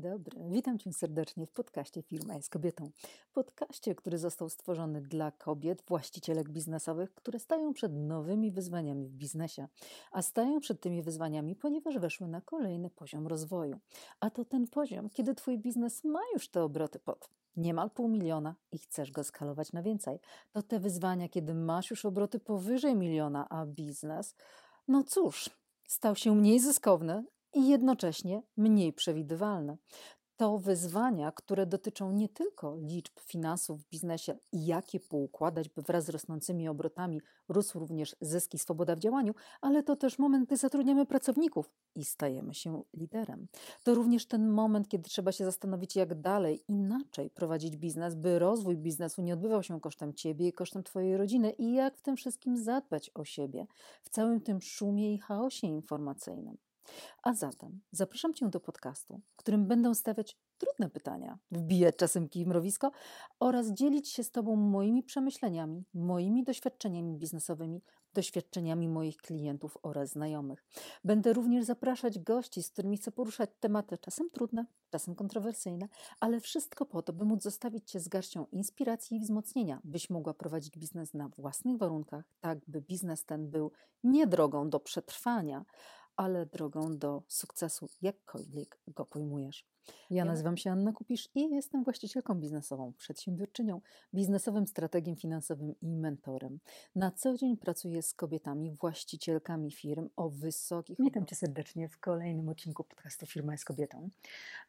Dzień dobry, witam Cię serdecznie w podcaście Firma jest kobietą. Podcaście, który został stworzony dla kobiet, właścicielek biznesowych, które stają przed nowymi wyzwaniami w biznesie. A stają przed tymi wyzwaniami, ponieważ weszły na kolejny poziom rozwoju. A to ten poziom, kiedy Twój biznes ma już te obroty pod niemal pół miliona i chcesz go skalować na więcej. To te wyzwania, kiedy masz już obroty powyżej miliona, a biznes, no cóż, stał się mniej zyskowny, i jednocześnie mniej przewidywalne. To wyzwania, które dotyczą nie tylko liczb finansów w biznesie i jak je poukładać, by wraz z rosnącymi obrotami rósł również zyski, swoboda w działaniu, ale to też moment, gdy zatrudniamy pracowników i stajemy się liderem. To również ten moment, kiedy trzeba się zastanowić, jak dalej, inaczej prowadzić biznes, by rozwój biznesu nie odbywał się kosztem ciebie i kosztem twojej rodziny i jak w tym wszystkim zadbać o siebie w całym tym szumie i chaosie informacyjnym. A zatem zapraszam Cię do podcastu, w którym będę stawiać trudne pytania, wbijać czasem kij mrowisko oraz dzielić się z Tobą moimi przemyśleniami, moimi doświadczeniami biznesowymi, doświadczeniami moich klientów oraz znajomych. Będę również zapraszać gości, z którymi chcę poruszać tematy czasem trudne, czasem kontrowersyjne, ale wszystko po to, by móc zostawić Cię z garścią inspiracji i wzmocnienia, byś mogła prowadzić biznes na własnych warunkach, tak by biznes ten był nie drogą do przetrwania, ale drogą do sukcesu, jakkolwiek go pojmujesz. Ja nazywam się Anna Kupisz i jestem właścicielką biznesową, przedsiębiorczynią, biznesowym strategiem finansowym i mentorem. Na co dzień pracuję z kobietami, właścicielkami firm o wysokich. Witam Cię serdecznie w kolejnym odcinku podcastu Firma jest kobietą.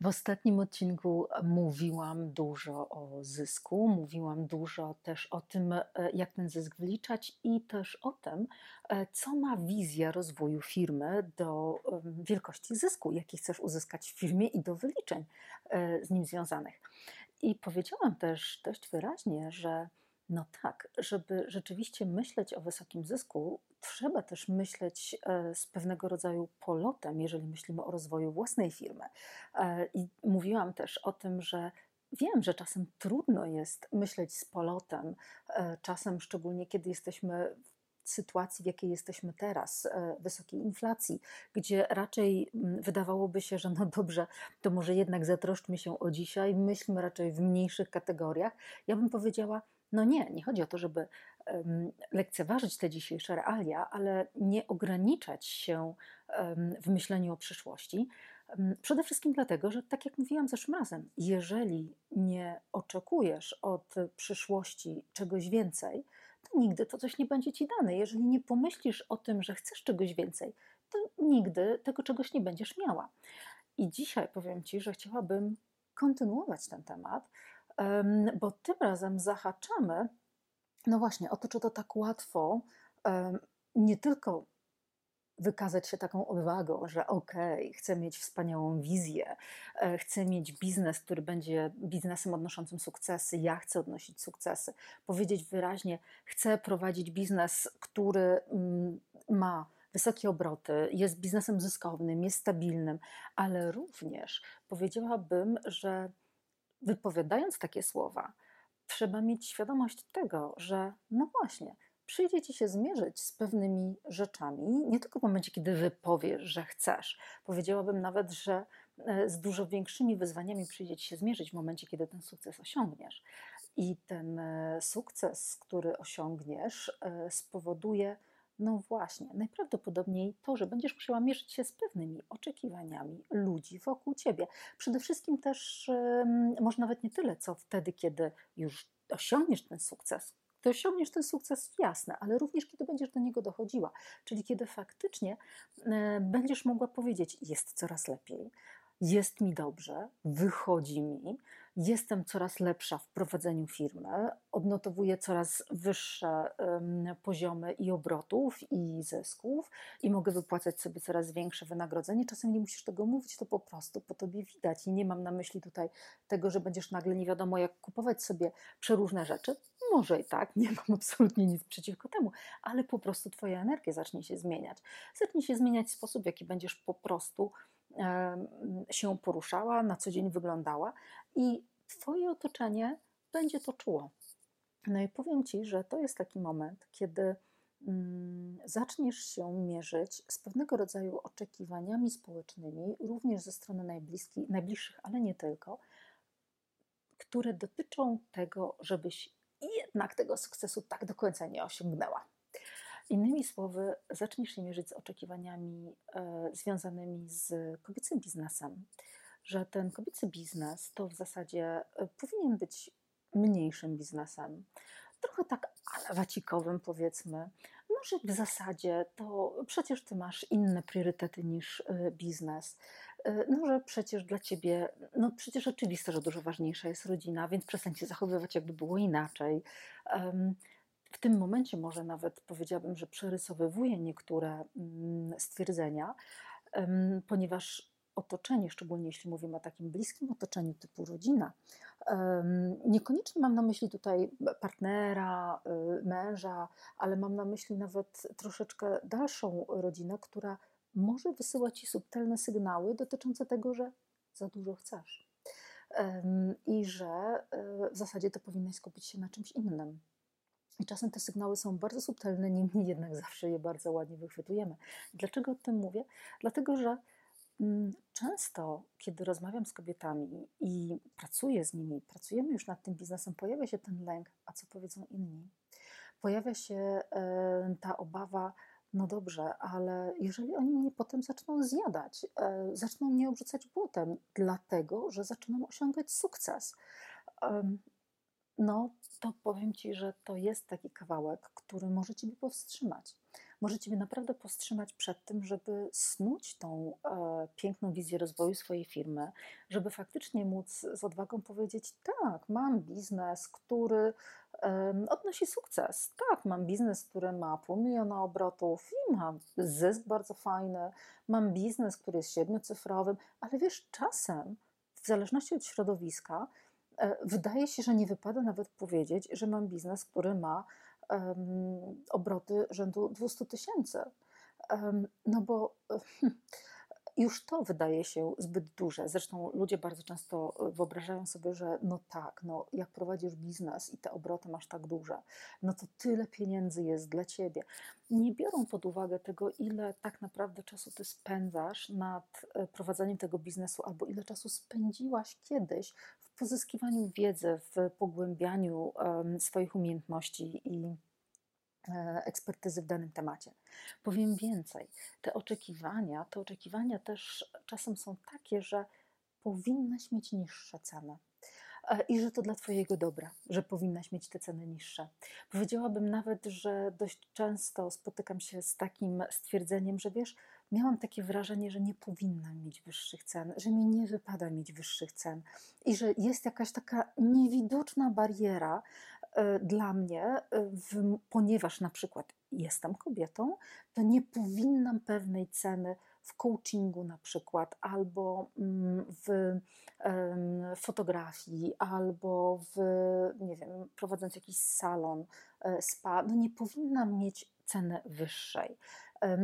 W ostatnim odcinku mówiłam dużo o zysku, mówiłam dużo też o tym, e, jak ten zysk wyliczać i też o tym, e, co ma wizja rozwoju firmy do wielkości zysku, jaki chcesz uzyskać w firmie i do wyliczenia E, z nim związanych. I powiedziałam też dość wyraźnie, że no tak, żeby rzeczywiście myśleć o wysokim zysku, trzeba też myśleć e, z pewnego rodzaju polotem, jeżeli myślimy o rozwoju własnej firmy. E, I mówiłam też o tym, że Wiem, że czasem trudno jest myśleć z polotem, czasem szczególnie kiedy jesteśmy sytuacji, w jakiej jesteśmy teraz, e, wysokiej inflacji, gdzie raczej mm, wydawałoby się, że no dobrze, to może jednak zatroszczmy się o dzisiaj, myślmy raczej w mniejszych kategoriach. Ja bym powiedziała, no nie, nie chodzi o to, żeby lekceważyć te dzisiejsze realia, ale nie ograniczać się w myśleniu o przyszłości. Przede wszystkim dlatego, że tak jak mówiłam zeszłym razem, jeżeli nie oczekujesz od przyszłości czegoś więcej, to nigdy to coś nie będzie ci dane. Jeżeli nie pomyślisz o tym, że chcesz czegoś więcej, to nigdy tego czegoś nie będziesz miała. I dzisiaj powiem ci, że chciałabym kontynuować ten temat, bo tym razem zahaczamy, no właśnie, o to, czy to tak łatwo nie tylko wykazać się taką odwagą, że okej, okay, chcę mieć wspaniałą wizję, e, chcę mieć biznes, który będzie biznesem odnoszącym sukcesy, ja chcę odnosić sukcesy, powiedzieć wyraźnie, chcę prowadzić biznes, który mm, ma wysokie obroty, jest biznesem zyskownym, jest stabilnym, ale również powiedziałabym, że wypowiadając takie słowa, trzeba mieć świadomość tego, że no właśnie, przyjdzie ci się zmierzyć z pewnymi rzeczami, nie tylko w momencie, kiedy wypowiesz, że chcesz. Powiedziałabym nawet, że e, z dużo większymi wyzwaniami przyjdzie ci się zmierzyć w momencie, kiedy ten sukces osiągniesz. I ten e, sukces, który osiągniesz, e, spowoduje, no właśnie, najprawdopodobniej to, że będziesz musiała mierzyć się z pewnymi oczekiwaniami ludzi wokół ciebie. Przede wszystkim też, może nawet nie tyle, co wtedy, kiedy już osiągniesz ten sukces, ty osiągniesz ten sukces, jasne, ale również kiedy będziesz do niego dochodziła, czyli kiedy faktycznie e, będziesz mogła powiedzieć: Jest coraz lepiej, jest mi dobrze, wychodzi mi, jestem coraz lepsza w prowadzeniu firmy, odnotowuję coraz wyższe poziomy i obrotów, i zysków, i mogę wypłacać sobie coraz większe wynagrodzenie. Czasem nie musisz tego mówić, to po prostu po tobie widać. I nie mam na myśli tutaj tego, że będziesz nagle nie wiadomo, jak kupować sobie przeróżne rzeczy. Może i tak, nie mam absolutnie nic przeciwko temu, ale po prostu Twoja energia zacznie się zmieniać. Zacznie się zmieniać sposób, w jaki będziesz po prostu się poruszała, na co dzień wyglądała i Twoje otoczenie będzie to czuło. No i powiem Ci, że to jest taki moment, kiedy mm, zaczniesz się mierzyć z pewnego rodzaju oczekiwaniami społecznymi, również ze strony najbliższych, ale nie tylko, które dotyczą tego, żebyś jednak tego sukcesu tak do końca nie osiągnęła. Innymi słowy, zaczniesz się mierzyć z oczekiwaniami e, związanymi z kobiecym biznesem, że ten kobiecy biznes to w zasadzie e, powinien być mniejszym biznesem, trochę tak alawacikowym powiedzmy. Może w zasadzie to przecież ty masz inne priorytety niż e, biznes. No, że przecież dla ciebie, no przecież oczywiste, że dużo ważniejsza jest rodzina, więc przestań się zachowywać, jakby było inaczej. W tym momencie może nawet powiedziałabym, że przerysowywuję niektóre mm, stwierdzenia, ponieważ otoczenie, szczególnie jeśli mówimy o takim bliskim otoczeniu typu rodzina, niekoniecznie mam na myśli tutaj partnera, y, męża, ale mam na myśli nawet troszeczkę dalszą rodzinę, która może wysyłać ci subtelne sygnały dotyczące tego, że za dużo chcesz. I że y, w zasadzie to powinnaś skupić się na czymś innym. I czasem te sygnały są bardzo subtelne, niemniej jednak zawsze je bardzo ładnie wychwytujemy. Dlaczego o tym mówię? Dlatego, że mm, często, kiedy rozmawiam z kobietami i pracuję z nimi, pracujemy już nad tym biznesem, pojawia się ten lęk, a co powiedzą inni? Pojawia się ta obawa, no dobrze, ale jeżeli oni mnie potem zaczną zjadać, e, zaczną mnie obrzucać błotem, dlatego że zaczynam osiągać sukces, no to powiem Ci, że to jest taki kawałek, który może Ciebie powstrzymać. Może Ciebie naprawdę powstrzymać przed tym, żeby snuć tą e, piękną wizję rozwoju swojej firmy, żeby faktycznie móc z odwagą powiedzieć: tak, mam biznes, który e, odnosi sukces. Tak, mam biznes, który ma pół miliona obrotów i ma zysk bardzo fajny. Mam biznes, który jest siedmiocyfrowym, ale wiesz, czasem, w zależności od środowiska, wydaje się, że nie wypada nawet powiedzieć, że mam biznes, który ma um, obroty rzędu 200 tysięcy. Um, no bo już to wydaje się zbyt duże. Zresztą ludzie bardzo często e, wyobrażają sobie, że no tak, no jak prowadzisz biznes i te obroty masz tak duże, no to tyle pieniędzy jest dla ciebie. Nie biorą pod uwagę tego, ile tak naprawdę czasu ty spędzasz nad e, prowadzeniem tego biznesu, albo ile czasu spędziłaś kiedyś w pozyskiwaniu wiedzy, w pogłębianiu um, swoich umiejętności i ekspertyzy w danym temacie. Powiem więcej, te oczekiwania, te oczekiwania też czasem są takie, że powinnaś mieć niższe ceny e, i że to dla Twojego dobra, że powinnaś mieć te ceny niższe. Powiedziałabym nawet, że dość często spotykam się z takim stwierdzeniem, że wiesz, miałam takie wrażenie, że nie powinnam mieć wyższych cen, że mi nie wypada mieć wyższych cen i że jest jakaś taka niewidoczna bariera, E, dla mnie, e, w, ponieważ na przykład jestem kobietą, to nie powinnam pewnej ceny w coachingu na przykład, albo mm, w fotografii, albo w, nie wiem, prowadząc jakiś salon, e, spa, no nie powinnam mieć ceny wyższej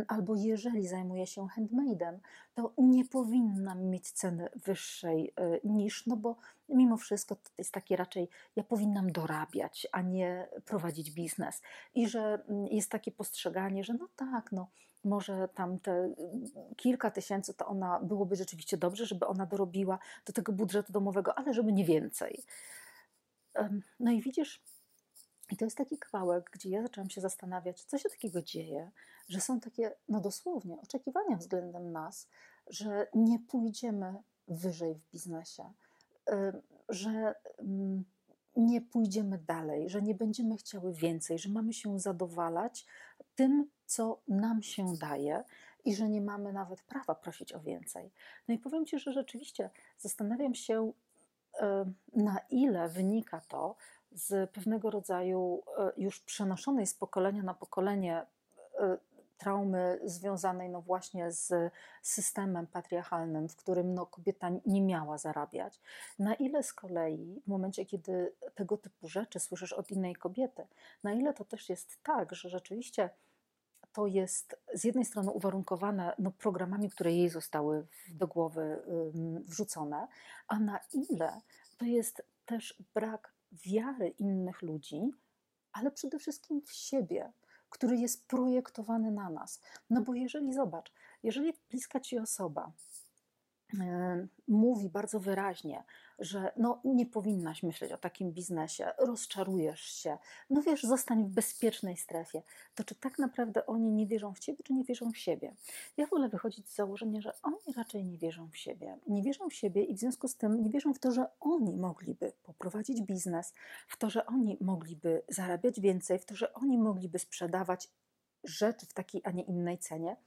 albo jeżeli zajmuję się handmade'em, to nie powinnam mieć ceny wyższej e, niż, no bo mimo wszystko to jest takie raczej, ja powinnam dorabiać, a nie prowadzić biznes. I że mm, jest takie postrzeganie, że no tak, no może tam te mm, kilka tysięcy to ona byłoby rzeczywiście dobrze, żeby ona dorobiła do tego budżetu domowego, ale żeby nie więcej. No i widzisz, i to jest taki kawałek, gdzie ja zaczęłam się zastanawiać, co się takiego dzieje, że są takie, no dosłownie, oczekiwania względem nas, że nie pójdziemy wyżej w biznesie, że nie pójdziemy dalej, że nie będziemy chciały więcej, że mamy się zadowalać tym, co nam się daje i że nie mamy nawet prawa prosić o więcej. No i powiem Ci, że rzeczywiście zastanawiam się, na ile wynika to z pewnego rodzaju e, już przenoszonej z pokolenia na pokolenie e, traumy związanej no właśnie z systemem patriarchalnym, w którym no kobieta nie miała zarabiać. Na ile z kolei w momencie, kiedy tego typu rzeczy słyszysz od innej kobiety, na ile to też jest tak, że rzeczywiście to jest z jednej strony uwarunkowane no, programami, które jej zostały do głowy wrzucone, a na ile to jest też brak wiary innych ludzi, ale przede wszystkim w siebie, który jest projektowany na nas. No bo jeżeli zobacz, jeżeli bliska ci osoba mówi bardzo wyraźnie, że no, nie powinnaś myśleć o takim biznesie, rozczarujesz się, no wiesz, zostań w bezpiecznej strefie, to czy tak naprawdę oni nie wierzą w ciebie, czy nie wierzą w siebie? Ja wolę wychodzić z założenia, że oni raczej nie wierzą w siebie. Nie wierzą w siebie i w związku z tym nie wierzą w to, że oni mogliby poprowadzić biznes, w to, że oni mogliby zarabiać więcej, w to, że oni mogliby sprzedawać rzeczy w takiej, a nie innej cenie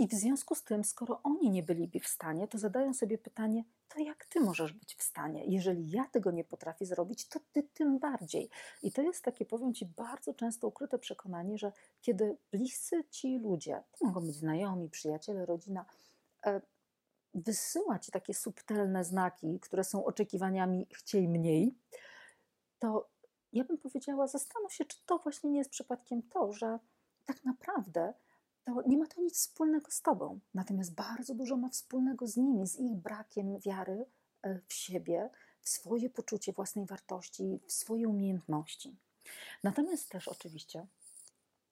i w związku z tym, skoro oni nie byliby w stanie, to zadają sobie pytanie, to jak ty możesz być w stanie? Jeżeli ja tego nie potrafię zrobić, to ty tym bardziej. I to jest takie, powiem ci, bardzo często ukryte przekonanie, że kiedy bliscy ci ludzie, to mogą być znajomi, przyjaciele, rodzina, e, wysyła ci takie subtelne znaki, które są oczekiwaniami chciej mniej, to ja bym powiedziała, zastanów się, czy to właśnie nie jest przypadkiem to, że tak naprawdę to nie ma to nic wspólnego z tobą. Natomiast bardzo dużo ma wspólnego z nimi, z ich brakiem wiary e, w siebie, w swoje poczucie własnej wartości, w swoje umiejętności. Natomiast też oczywiście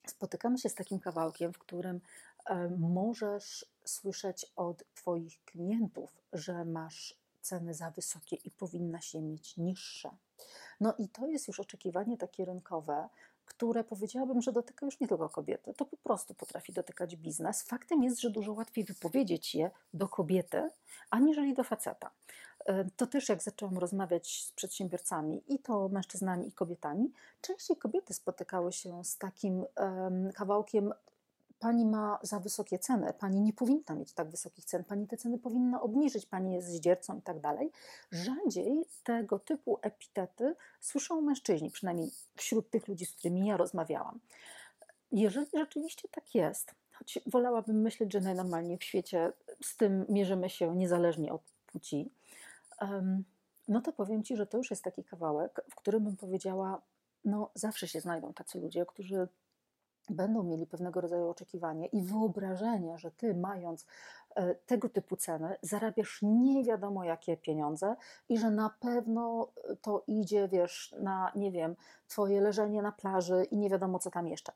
spotykamy się z takim kawałkiem, w którym e, możesz słyszeć od Twoich klientów, że masz ceny za wysokie i powinnaś je mieć niższe. No i to jest już oczekiwanie takie rynkowe, które powiedziałabym, że dotyka już nie tylko kobiety. To po prostu potrafi dotykać biznes. Faktem jest, że dużo łatwiej wypowiedzieć je do kobiety, aniżeli do faceta. E, to też jak zaczęłam rozmawiać z przedsiębiorcami, i to mężczyznami, i kobietami, częściej kobiety spotykały się z takim um, kawałkiem pani ma za wysokie ceny, pani nie powinna mieć tak wysokich cen, pani te ceny powinna obniżyć, pani jest zdziercą i tak dalej. Rzadziej tego typu epitety słyszą mężczyźni, przynajmniej wśród tych ludzi, z którymi ja rozmawiałam. Jeżeli rzeczywiście tak jest, choć wolałabym myśleć, że najnormalniej w świecie z tym mierzymy się niezależnie od płci, no to powiem Ci, że to już jest taki kawałek, w którym bym powiedziała, no zawsze się znajdą tacy ludzie, którzy będą mieli pewnego rodzaju oczekiwanie i wyobrażenie, że ty mając e, tego typu ceny, zarabiasz nie wiadomo jakie pieniądze i że na pewno e, to idzie, wiesz, na, nie wiem, twoje leżenie na plaży i nie wiadomo co tam jeszcze.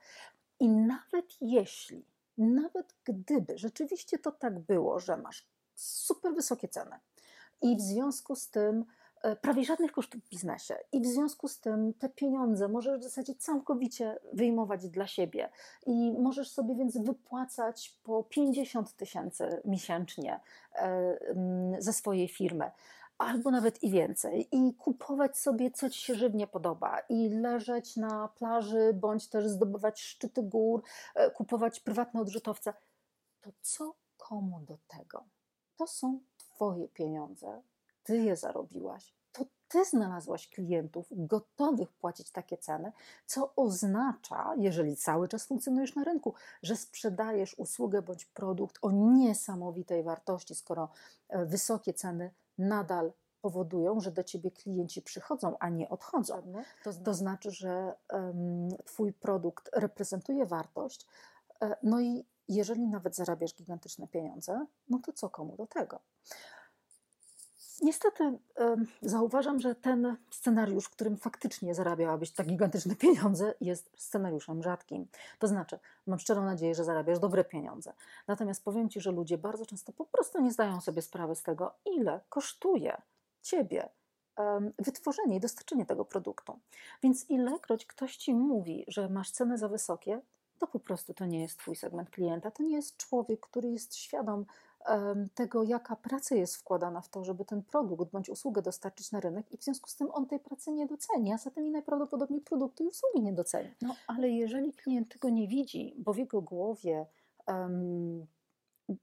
I nawet jeśli, nawet gdyby rzeczywiście to tak było, że masz super wysokie ceny i w związku z tym prawie żadnych kosztów w biznesie. I w związku z tym te pieniądze możesz w zasadzie całkowicie wyjmować dla siebie. I możesz sobie więc wypłacać po 50 tysięcy miesięcznie e, ze swojej firmy. Albo nawet i więcej, i kupować sobie, co ci się żywnie podoba, i leżeć na plaży, bądź też zdobywać szczyty gór, e, kupować prywatne odrzutowce, to co komu do tego? To są Twoje pieniądze, ty je zarobiłaś, to ty znalazłaś klientów gotowych płacić takie ceny, co oznacza, jeżeli cały czas funkcjonujesz na rynku, że sprzedajesz usługę bądź produkt o niesamowitej wartości, skoro e, wysokie ceny nadal powodują, że do ciebie klienci przychodzą, a nie odchodzą. To, to znaczy, że um, twój produkt reprezentuje wartość, e, no i jeżeli nawet zarabiasz gigantyczne pieniądze, no to co komu do tego? Niestety zauważam, że ten scenariusz, w którym faktycznie zarabiałabyś tak gigantyczne pieniądze, jest scenariuszem rzadkim. To znaczy, mam szczerą nadzieję, że zarabiasz dobre pieniądze. Natomiast powiem Ci, że ludzie bardzo często po prostu nie zdają sobie sprawy z tego, ile kosztuje Ciebie wytworzenie i dostarczenie tego produktu. Więc ilekroć ktoś Ci mówi, że masz ceny za wysokie, to po prostu to nie jest Twój segment klienta, to nie jest człowiek, który jest świadom tego, jaka praca jest wkładana w to, żeby ten produkt bądź usługę dostarczyć na rynek i w związku z tym on tej pracy nie doceni, a zatem i najprawdopodobniej produktu i usługi nie doceni. No ale jeżeli klient tego nie widzi, bo w jego głowie um,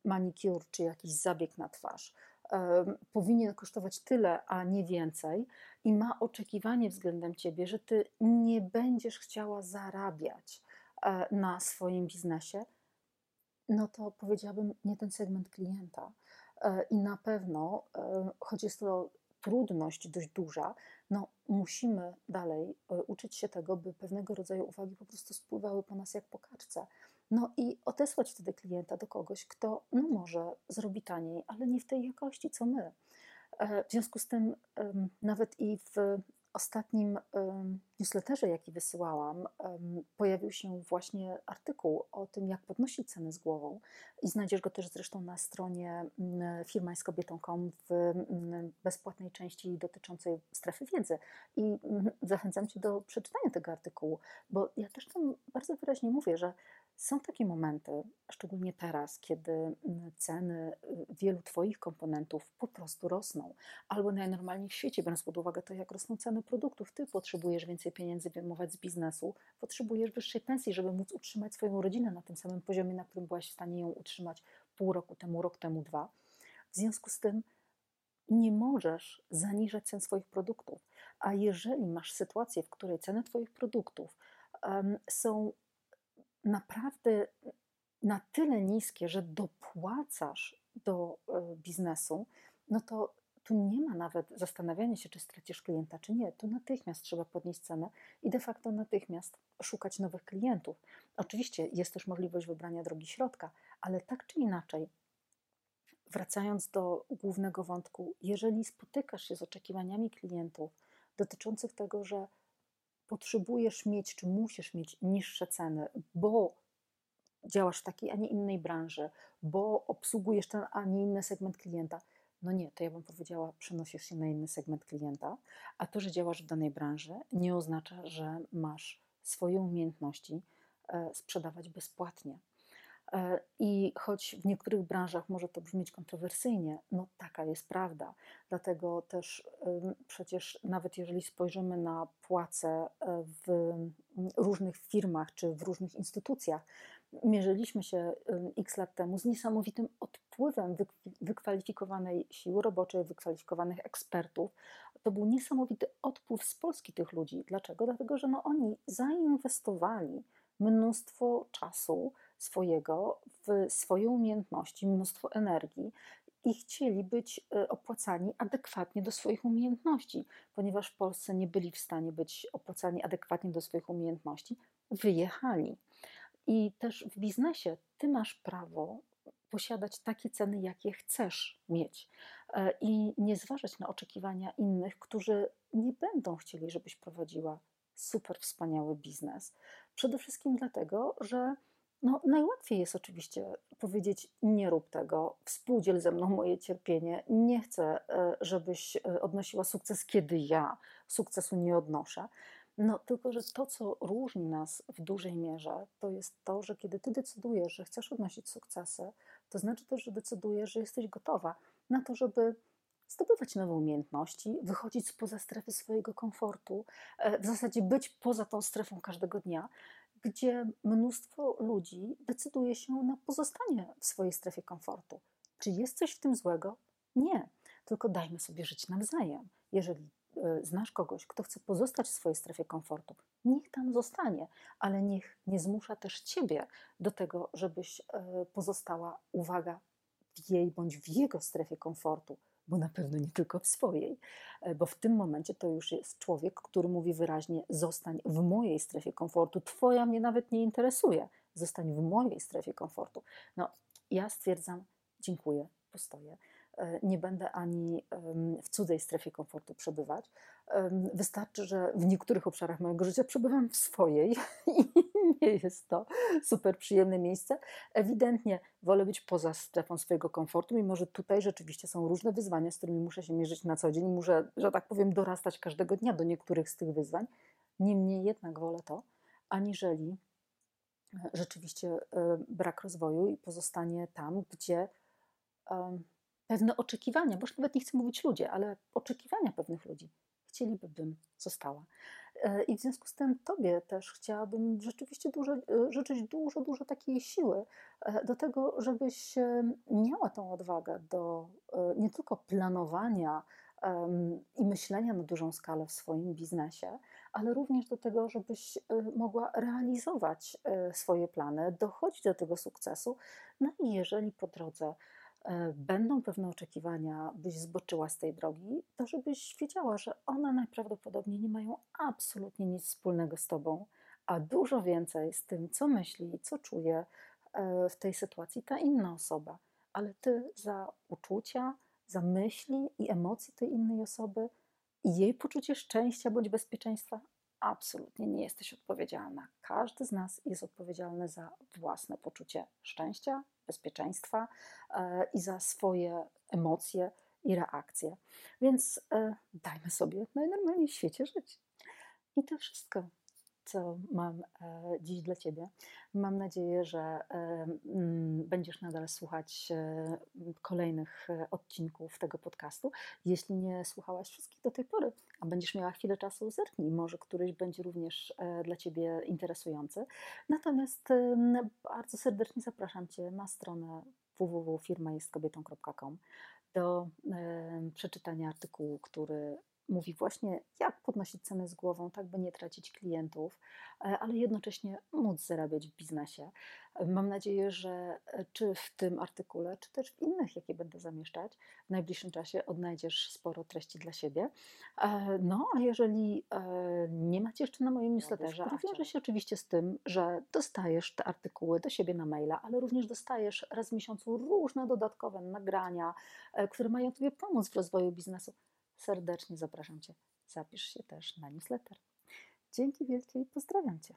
manikur czy jakiś zabieg na twarz um, powinien kosztować tyle, a nie więcej i ma oczekiwanie względem ciebie, że ty nie będziesz chciała zarabiać e, na swoim biznesie, no to powiedziałabym nie ten segment klienta. E, I na pewno, e, choć jest to trudność dość duża, no musimy dalej e, uczyć się tego, by pewnego rodzaju uwagi po prostu spływały po nas jak po kaczce. No i odesłać wtedy klienta do kogoś, kto no może zrobi taniej, ale nie w tej jakości co my. W związku z tym, nawet i w ostatnim newsletterze, jaki wysyłałam, pojawił się właśnie artykuł o tym, jak podnosić ceny z głową. I znajdziesz go też zresztą na stronie mm, firmańskobietą.com w mm, bezpłatnej części dotyczącej strefy wiedzy. I mm, zachęcam Cię do przeczytania tego artykułu, bo ja też tam bardzo wyraźnie mówię, że są takie momenty, szczególnie teraz, kiedy mm, ceny y, wielu Twoich komponentów po prostu rosną, albo najnormalniej w świecie, biorąc pod uwagę to, jak rosną ceny produktów. Ty potrzebujesz więcej pieniędzy wyjmować z biznesu, potrzebujesz wyższej pensji, żeby móc utrzymać swoją rodzinę na tym samym poziomie, na którym byłaś w stanie ją utrzymać pół roku temu, rok temu, dwa. W związku z tym nie możesz zaniżać cen swoich produktów. A jeżeli masz sytuację, w której ceny Twoich produktów um, są naprawdę na tyle niskie, że dopłacasz do e, biznesu, no to tu nie ma nawet zastanawiania się, czy stracisz klienta, czy nie. Tu natychmiast trzeba podnieść cenę i de facto natychmiast szukać nowych klientów. Oczywiście jest też możliwość wybrania drogi środka, ale tak czy inaczej, wracając do głównego wątku, jeżeli spotykasz się z oczekiwaniami klientów dotyczących tego, że potrzebujesz mieć, czy musisz mieć niższe ceny, bo działasz w takiej, a nie innej branży, bo obsługujesz ten, a nie inny segment klienta, no nie, to ja bym powiedziała, przenosisz się na inny segment klienta, a to, że działasz w danej branży, nie oznacza, że masz swoje umiejętności e, sprzedawać bezpłatnie. E, I choć w niektórych branżach może to brzmieć kontrowersyjnie, no taka jest prawda. Dlatego też przecież nawet jeżeli spojrzymy na płace e, w różnych firmach czy w różnych instytucjach, mierzyliśmy się x lat temu z niesamowitym odpływem wykwalifikowanej siły roboczej, wykwalifikowanych ekspertów. To był niesamowity odpływ z Polski tych ludzi. Dlaczego? Dlatego, że no oni zainwestowali mnóstwo czasu, swojego, w swoje umiejętności, mnóstwo energii i chcieli być e, opłacani adekwatnie do swoich umiejętności, ponieważ w Polsce nie byli w stanie być opłacani adekwatnie do swoich umiejętności, wyjechali. I też w biznesie ty masz prawo posiadać takie ceny, jakie chcesz mieć e, i nie zważać na oczekiwania innych, którzy nie będą chcieli, żebyś prowadziła super wspaniały biznes. Przede wszystkim dlatego, że no, najłatwiej jest oczywiście powiedzieć: Nie rób tego, współdziel ze mną moje cierpienie, nie chcę, e, żebyś e, odnosiła sukces, kiedy ja sukcesu nie odnoszę. No, tylko że to, co różni nas w dużej mierze, to jest to, że kiedy ty decydujesz, że chcesz odnosić sukcesy, to znaczy też, że decydujesz, że jesteś gotowa na to, żeby zdobywać nowe umiejętności, wychodzić spoza strefy swojego komfortu, e, w zasadzie być poza tą strefą każdego dnia, gdzie mnóstwo ludzi decyduje się na pozostanie w swojej strefie komfortu. Czy jest coś w tym złego? Nie, tylko dajmy sobie żyć nawzajem. Jeżeli e, znasz kogoś, kto chce pozostać w swojej strefie komfortu, niech tam zostanie, ale niech nie zmusza też ciebie do tego, żebyś e, pozostała, uwaga, w jej bądź w jego strefie komfortu bo na pewno nie tylko w swojej, e, bo w tym momencie to już jest człowiek, który mówi wyraźnie: zostań w mojej strefie komfortu, twoja mnie nawet nie interesuje, zostań w mojej strefie komfortu. No, ja stwierdzam: dziękuję, postoję. E, nie będę ani w cudzej strefie komfortu przebywać. Wystarczy, że w niektórych obszarach mojego życia przebywam w swojej i nie jest to super przyjemne miejsce. Ewidentnie wolę być poza strefą swojego komfortu, mimo że tutaj rzeczywiście są różne wyzwania, z którymi muszę się mierzyć na co dzień. Muszę, że tak powiem, dorastać każdego dnia do niektórych z tych wyzwań. Niemniej jednak wolę to, aniżeli e, rzeczywiście e, brak rozwoju i pozostanie tam, gdzie pewne oczekiwania, bo już nawet nie chcę mówić ludzie, ale oczekiwania pewnych ludzi chcieliby, bym została. E, I w związku z tym Tobie też chciałabym rzeczywiście dużo, e, życzyć dużo, dużo takiej siły e, do tego, żebyś miała tą odwagę do nie tylko planowania i myślenia na dużą skalę w swoim biznesie, ale również do tego, żebyś mogła realizować swoje plany, dochodzić do tego sukcesu. No i jeżeli po drodze będą pewne oczekiwania, byś zboczyła z tej drogi, to żebyś wiedziała, że one najprawdopodobniej nie mają absolutnie nic wspólnego z tobą, a dużo więcej z tym, co myśli, co czuje e, w tej sytuacji ta inna osoba. Ale ty za uczucia, za myśli i emocje tej innej osoby jej poczucie szczęścia bądź bezpieczeństwa? Absolutnie nie jesteś odpowiedzialna. Każdy z nas jest odpowiedzialny za własne poczucie szczęścia, bezpieczeństwa e, i za swoje emocje i reakcje. Więc e, dajmy sobie najnormalniej w świecie żyć. I to wszystko co mam e, dziś dla Ciebie. Mam nadzieję, że e, mm, będziesz nadal słuchać e, kolejnych odcinków tego podcastu. Jeśli nie słuchałaś wszystkich do tej pory, a będziesz miała chwilę czasu, zerknij, może któryś będzie również dla Ciebie interesujący. Natomiast bardzo serdecznie zapraszam Cię na stronę www.firmajestkobietą.com do przeczytania artykułu, który mówi właśnie, jak podnosić cenę z głową, tak by nie tracić klientów, e, ale jednocześnie móc zarabiać w biznesie. Mam nadzieję, że e, czy w tym artykule, czy też w innych, jakie będę zamieszczać, w najbliższym czasie odnajdziesz sporo treści dla siebie. E, no, a jeżeli nie macie jeszcze na moim newsletterze, a wiąże się oczywiście z tym, że dostajesz te artykuły do siebie na maila, ale również dostajesz raz w miesiącu różne dodatkowe nagrania, które mają Tobie pomóc w rozwoju biznesu serdecznie zapraszam Cię. Zapisz się też na newsletter. Dzięki wielkie i pozdrawiam Cię.